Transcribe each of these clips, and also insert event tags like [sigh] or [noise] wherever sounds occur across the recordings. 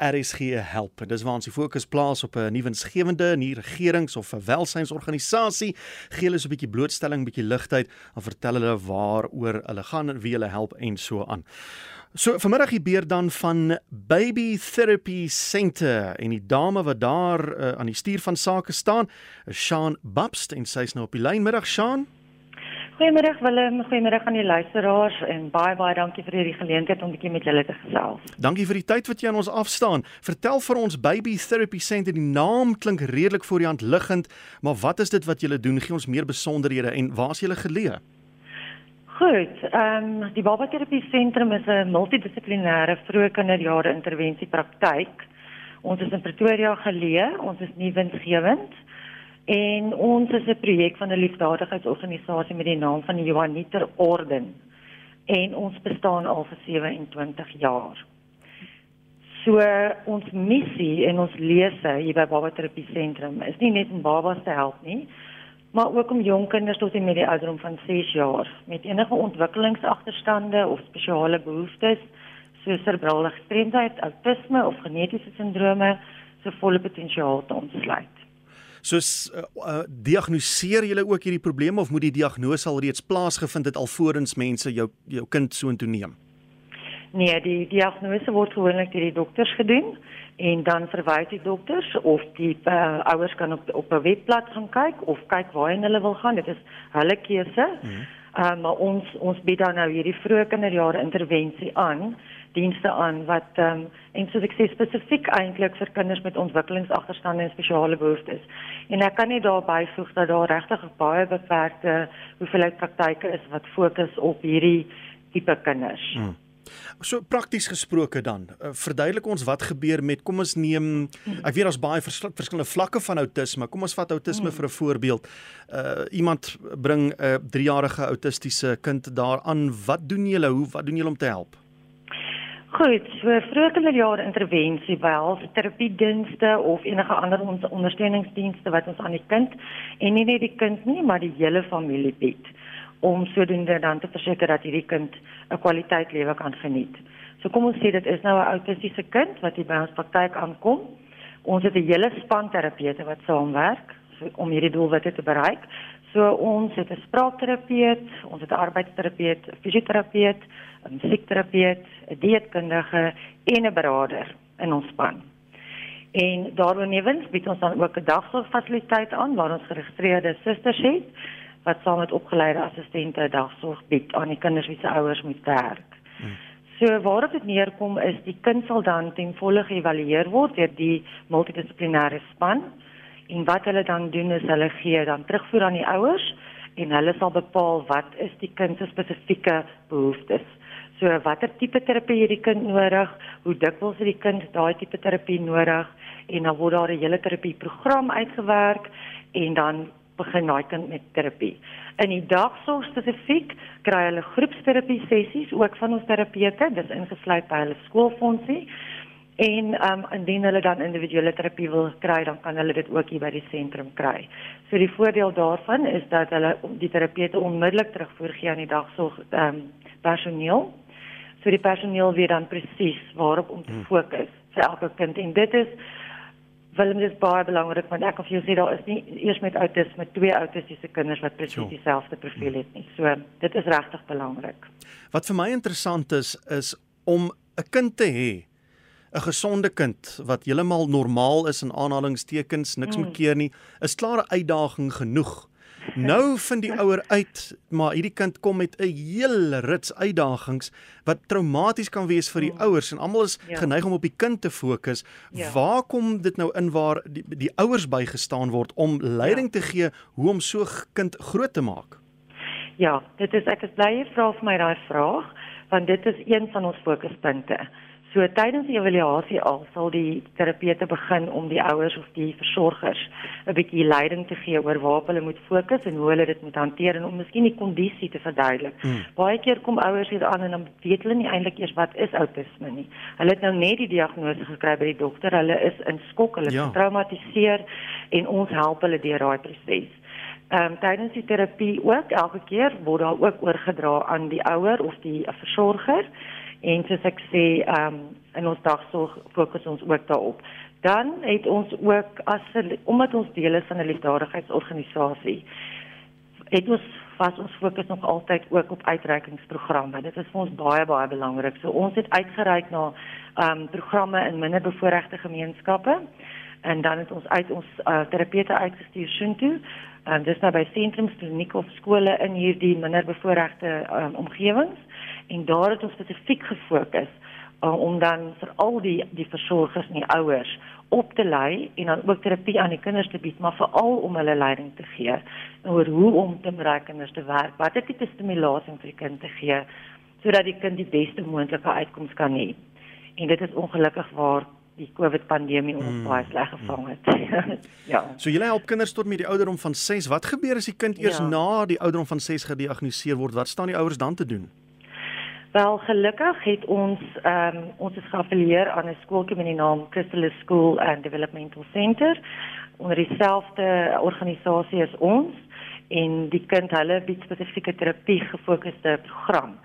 RSG help. Dis waar ons die fokus plaas op 'n nuwensgewende, nie regerings of 'n welsynsorganisasie. Gee hulle so 'n bietjie blootstelling, bietjie ligtheid en vertel hulle waaroor hulle gaan en wie hulle help en so aan. So vanmiddag hier beer dan van Baby Therapy Centre en die dame wat daar uh, aan die stuur van sake staan, is Sean Babst en sy's nou op die lyn. Middag Sean. Goeiemiddag Willem, goeiemiddag aan die luisteraars en baie baie dankie vir hierdie geleentheid om bietjie met julle te gesels. Dankie vir die tyd wat jy aan ons afstaan. Vertel vir ons Baby Therapy Centre, die naam klink redelik voor die hand liggend, maar wat is dit wat julle doen? Gee ons meer besonderhede en waar is julle geleë? Goed, ehm um, die Baba Terapie Sentrum is 'n multidissiplinêre vroeë kinderjare intervensiepraktyk. Ons is in Pretoria geleë, ons is nie winsgewend. En ons is 'n projek van 'n liefdadigheidsorganisasie met die naam van die Johanniter Orden. En ons bestaan al vir 27 jaar. So ons missie en ons lese hier by Baba Terapie Sentrum is nie net om babas te help nie, maar ook om jong kinders tot en met die ouderdom van 6 jaar met enige ontwikkelingsagterstande of spesiale behoeftes soos cerebrale gestremdheid, autisme of genetiese sindrome se volle potensiaal te ontsluit soos uh, uh, diagnoseer julle ook hierdie probleme of moet die diagnose al reeds plaasgevind het alvorens mense jou jou kind so intoe neem? Nee, die diagnose word gewoonlik deur die dokters gedoen en dan verwys die dokters of die uh, ouers kan op op 'n webblad gaan kyk of kyk waarheen hulle wil gaan. Dit is hulle keuse. Mm -hmm. um, maar ons ons bied dan nou hierdie vroeë kinderjare intervensie aan dienste aan wat ehm um, en soos ek sê spesifiek eintlik vir kinders met ontwikkelingsagterstande en spesiale behoeftes. En ek kan nie daarby voeg dat daar regtig baie beperkte hoeveelheid praktyke is wat fokus op hierdie tipe kinders. Hmm. So prakties gesproke dan, uh, verduidelik ons wat gebeur met kom ons neem ek weet daar's baie vers, verskillende vlakke van outisme. Kom ons vat outisme hmm. vir 'n voorbeeld. Uh iemand bring 'n uh, 3-jarige autistiese kind daaraan. Wat doen julle? Hoe wat doen julle om te help? Goed, so vroeëkinderjare intervensie behels terapiedienste of enige ander ons ondersteuningsdienste wat ons aan die kind en nie net die kind nie, maar die hele familie bied om sodoende dan te verseker dat hierdie kind 'n kwaliteit lewe kan geniet. So kom ons sê dit is nou 'n autistiese kind wat hier by ons praktyk aankom. Ons het 'n hele span terapeute wat saamwerk om hierdie doelwitte te bereik. So ons het 'n spraakterapeut, ons het 'n arbeidsterapeut, 'n fisioterapeut, 'n musiekterapeut, 'n dieetkundige en 'n beraader in ons span. En daaroonewens bied ons dan ook 'n dagsorgfasiliteit aan waar ons geregistreerde susters het wat saam met opgeleide assistente dagsorg bied aan die kinders wie se ouers moet werk. Hmm. So waarop dit neerkom is die kind sal dan ten volle geëvalueer word deur die multidissiplinêre span en wat hulle dan doen is hulle gee dan terugvoer aan die ouers en hulle sal bepaal wat is die kind se spesifieke behoeftes. So watter tipe terapie het die kind nodig? Hoe dikwels het die kind daai tipe terapie nodig? En dan word daar 'n hele terapieprogram uitgewerk en dan begin daai kind met terapie. In die dagsorg spesifiek kry hulle groepsterapie sessies ook van ons terapeute, dis ingesluit by hulle skoolfondsie. En ehm um, indien hulle dan individuele terapie wil kry, dan kan hulle dit ook hier by die sentrum kry. So die voordeel daarvan is dat hulle die terapeute onmiddellik terugvoer gee aan die dagsorg ehm um, personeel. So die personeel weet dan presies waarop om te hmm. fokus vir elke kind. En dit is wel dit is baie belangrik want ek of jy sê daar is nie eers met outisme twee autistiese kinders wat presies dieselfde profiel het nie. So dit is regtig belangrik. Wat vir my interessant is is om 'n kind te hê 'n gesonde kind wat heeltemal normaal is in aanhalingstekens niks mm. moet keer nie is klaar 'n uitdaging genoeg Nou vind die ouer uit, maar hierdie kind kom met 'n hele rits uitdagings wat traumaties kan wees vir die mm. ouers en almal is ja. geneig om op die kind te fokus. Ja. Waar kom dit nou in waar die, die ouers bygestaan word om leiding ja. te gee hoe om so 'n kind groot te maak? Ja, dit is ek is bly jy vra vir my daai vraag want dit is een van ons fokuspunte. So tydens die evaluasie al sal die terapeute begin om die ouers of die versorgers 'n bietjie leiding te gee oor waar hulle moet fokus en hoe hulle dit moet hanteer en om miskien die kondisie te verduidelik. Hmm. Baie keer kom ouers hier aan en dan weet hulle nie eintlik eers wat is outisme nie. Hulle het nou net die diagnose gekry by die dokter. Hulle is in skok, hulle is ja. getraumatiseer en ons help hulle deur daai proses. Ehm um, tydens die terapie ook elke keer word daar ook oorgedra aan die ouer of die versorger. En soos ek sê, ehm um, in ons dagsorg fokus ons ook daarop. Dan het ons ook as omdat ons deel is van 'n liefdadigheidsorganisasie, het ons was ons fokus nog altyd ook op uitreikingsprogramme. Dit is vir ons baie baie belangrik. So ons het uitgereik na ehm um, programme in minderbevoorregte gemeenskappe en dan het ons uit ons uh, terapeute uitgestuur soontoe. Ehm um, dis nou by sentrums, klinieke of skole in hierdie minderbevoorregte um, omgewings en daar het ons spesifiek gefokus uh, om dan vir al die die versorgers en die ouers op te lei en dan ook terapie aan die kinders te bied, maar veral om hulle leiding te gee oor hoe om te met kinders te werk, watter tipe stimulasie vir die kind te gee sodat die kind die beste moontlike uitkoms kan hê. En dit is ongelukkig waar die COVID pandemie ons mm. baie sleg gevang het. [laughs] ja. So jy help kinders tot met die ouderdom van 6. Wat gebeur as die kind eers ja. na die ouderdom van 6 gediagnoseer word? Wat staan die ouers dan te doen? Wel gelukkig het ons ehm um, ons is geaffilieer aan 'n skooltjie met die naam Chrysalis School and Developmental Center onder dieselfde organisasie as ons en die kind hulle bied spesifieke terapie gefokusde program.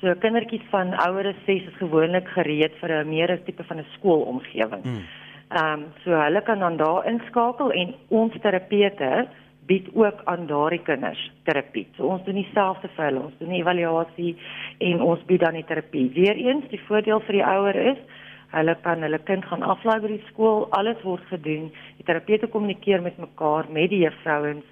So kindertjies van ouer as 6 is gewoonlik gereed vir 'n meer tipe van 'n skoolomgewing. Hmm. Ehm um, so hulle kan dan daar inskakel en ons terapeute bied ook aan daardie kinders terapie. So ons doen dieselfde vir hulle. Ons doen 'n evaluasie en ons bied dan die terapie. Weereens, die voordeel vir die ouer is hulle kan hulle kind gaan aflaai by die skool. Alles word gedoen. Die terapeute kommunikeer met mekaar met die juffrouens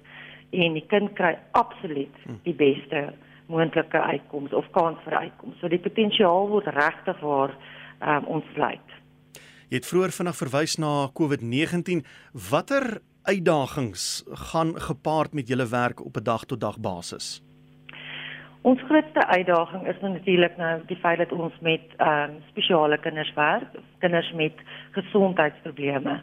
en die kind kry absoluut die beste moontlike uitkoms of kans vir uitkoms. So die potensiaal word regtig waar um, ontsluit. Jy het vroeër vinnig verwys na COVID-19. Watter uitdagings gaan gepaard met julle werk op 'n dag tot dag basis? Ons grootste uitdaging is natuurlik nou die feit dat ons met ehm um, spesiale kinders werk, kinders met gesondheidsprobleme.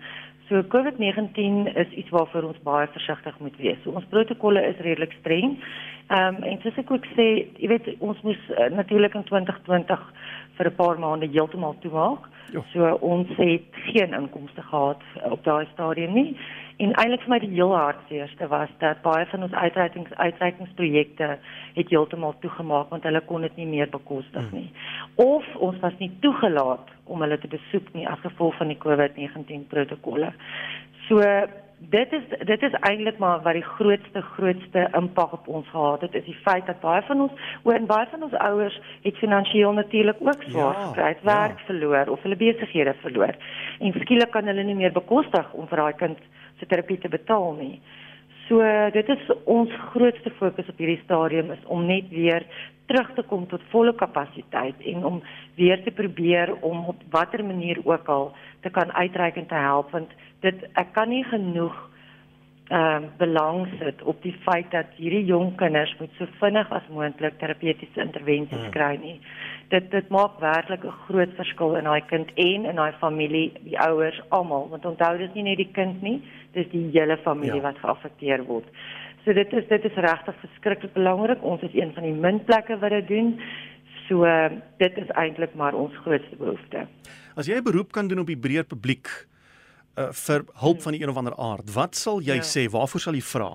So COVID-19 is iets waarvoor ons baie versigtig moet wees. So ons protokolle is redelik streng. Ehm um, en soos ek ook sê, jy weet ons moes uh, natuurlik in 2020 vir 'n paar maande heeltemal toemaak. Jo. So ons het geen inkomste gehad op daai stadium nie. En eintlik vir my die heel hartseerste was dat baie van ons uitreikings uitreikingsprojekte het heeltemal toegemaak want hulle kon dit nie meer bekostig nie. Of ons was nie toegelaat om hulle te besoek nie as gevolg van die COVID-19 protokolle. So dit is dit is eintlik maar wat die grootste grootste impak op ons gehad het is die feit dat baie van ons oor en baie van ons ouers het finansiëel natuurlik ook swaar ja, gekry, ja. werk ja. verloor of hulle besighede verloor. En skielik kan hulle nie meer bekostig om vir daai kind se terapie te betaal nie. So dit is ons grootste fokus op hierdie stadium is om net weer terug te kom tot volle kapasiteit en om weer te probeer om op watter manier ook al te kan uitreik en te help want dit ek kan nie genoeg ehm uh, belang sit op die feit dat hierdie jong kinders moet so vinnig as moontlik terapeutiese intervensies hmm. kry nie. Dit dit maak werklik 'n groot verskil in daai kind en in daai familie, die ouers, almal, want onthou dis nie net die kind nie, dis die hele familie ja. wat geaffekteer word. So dit is dit is regtig verskriklik belangrik. Ons is een van die min plekke wat dit doen. So dit is eintlik maar ons grootste behoefte. As jy 'n beroep kan doen op die breër publiek uh, vir hulp van die een of ander aard, wat sal jy ja. sê? Waarvoor sal jy vra?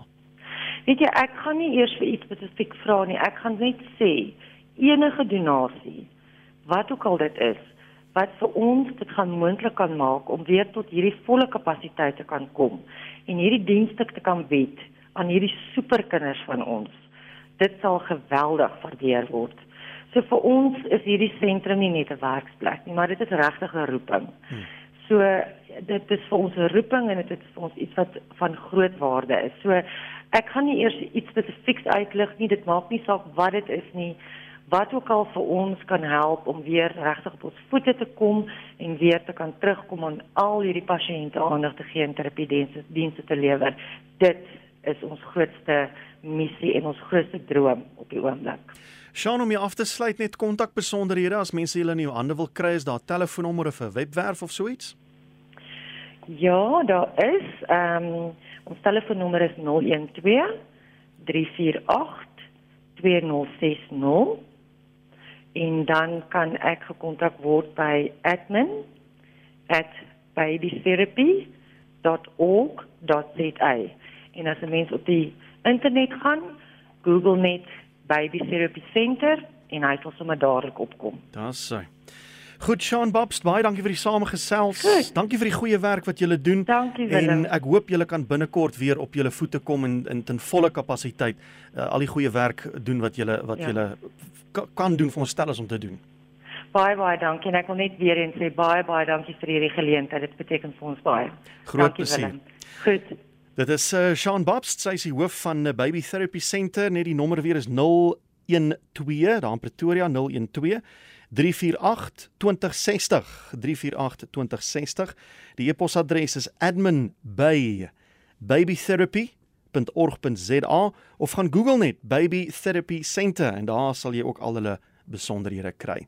Weet jy, ek gaan nie eers vir iets spesifiek vra nie. Ek gaan net sê enige donasie, wat ook al dit is, wat vir ons dit gaan moontlik kan maak om weer tot hierdie volle kapasiteit te kan kom en hierdie dienste te kan bied aan hierdie superkinders van ons. Dit sal geweldig waardeer word. So vir ons is hierdie sentrum nie net 'n werksplek nie, maar dit is regtig 'n roeping. Hmm. So dit is vir ons 'n roeping en dit is vir ons iets wat van groot waarde is. So ek gaan nie eers iets spesifieks uitlig nie, dit maak nie saak wat dit is nie. Wat ook al vir ons kan help om weer regtig op ons voete te kom en weer te kan terugkom aan al hierdie pasiënte aandag te gee en terapie dienste dienste te lewer. Dit is ons grootste missie en ons grootste droom op die oomblik. Sjoe, om jy af te sluit net kontak besonderhede as mense julle in jou hande wil kry, is daar telefoonnommer of 'n webwerf of so iets? Ja, daar is. Ehm um, ons telefoonnommer is 012 348 2060 en dan kan ek gekontak word by admin@babytherapy.org.za. En as 'n mens op die internet gaan, Google net Baby Therapy Center en hy sal sommer dadelik opkom. Daar's hy. Goed Sean Babs, baie dankie vir die samegesels. Goed. Dankie vir die goeie werk wat julle doen. Dankie En Willem. ek hoop julle kan binnekort weer op julle voete kom en in ten volle kapasiteit uh, al die goeie werk doen wat julle wat Ja. julle ka- kan doen vir ons stel is om te doen. Baie baie dankie en ek wil net weer eens sê baie baie dankie vir hierdie geleentheid. Dit beteken vir ons baie. Groot dankie, plesier. Willem. Goed. Dit is uh, Sean Babs, sy is die hoof van uh, Baby Therapy Centre. Net die nommer weer is 012 daar in Pretoria 012 348 2060 348 2060. Die e-posadres is admin@babytherapy.org.za of gaan Google net Baby Therapy Centre en daar sal jy ook al hulle besonderhede kry.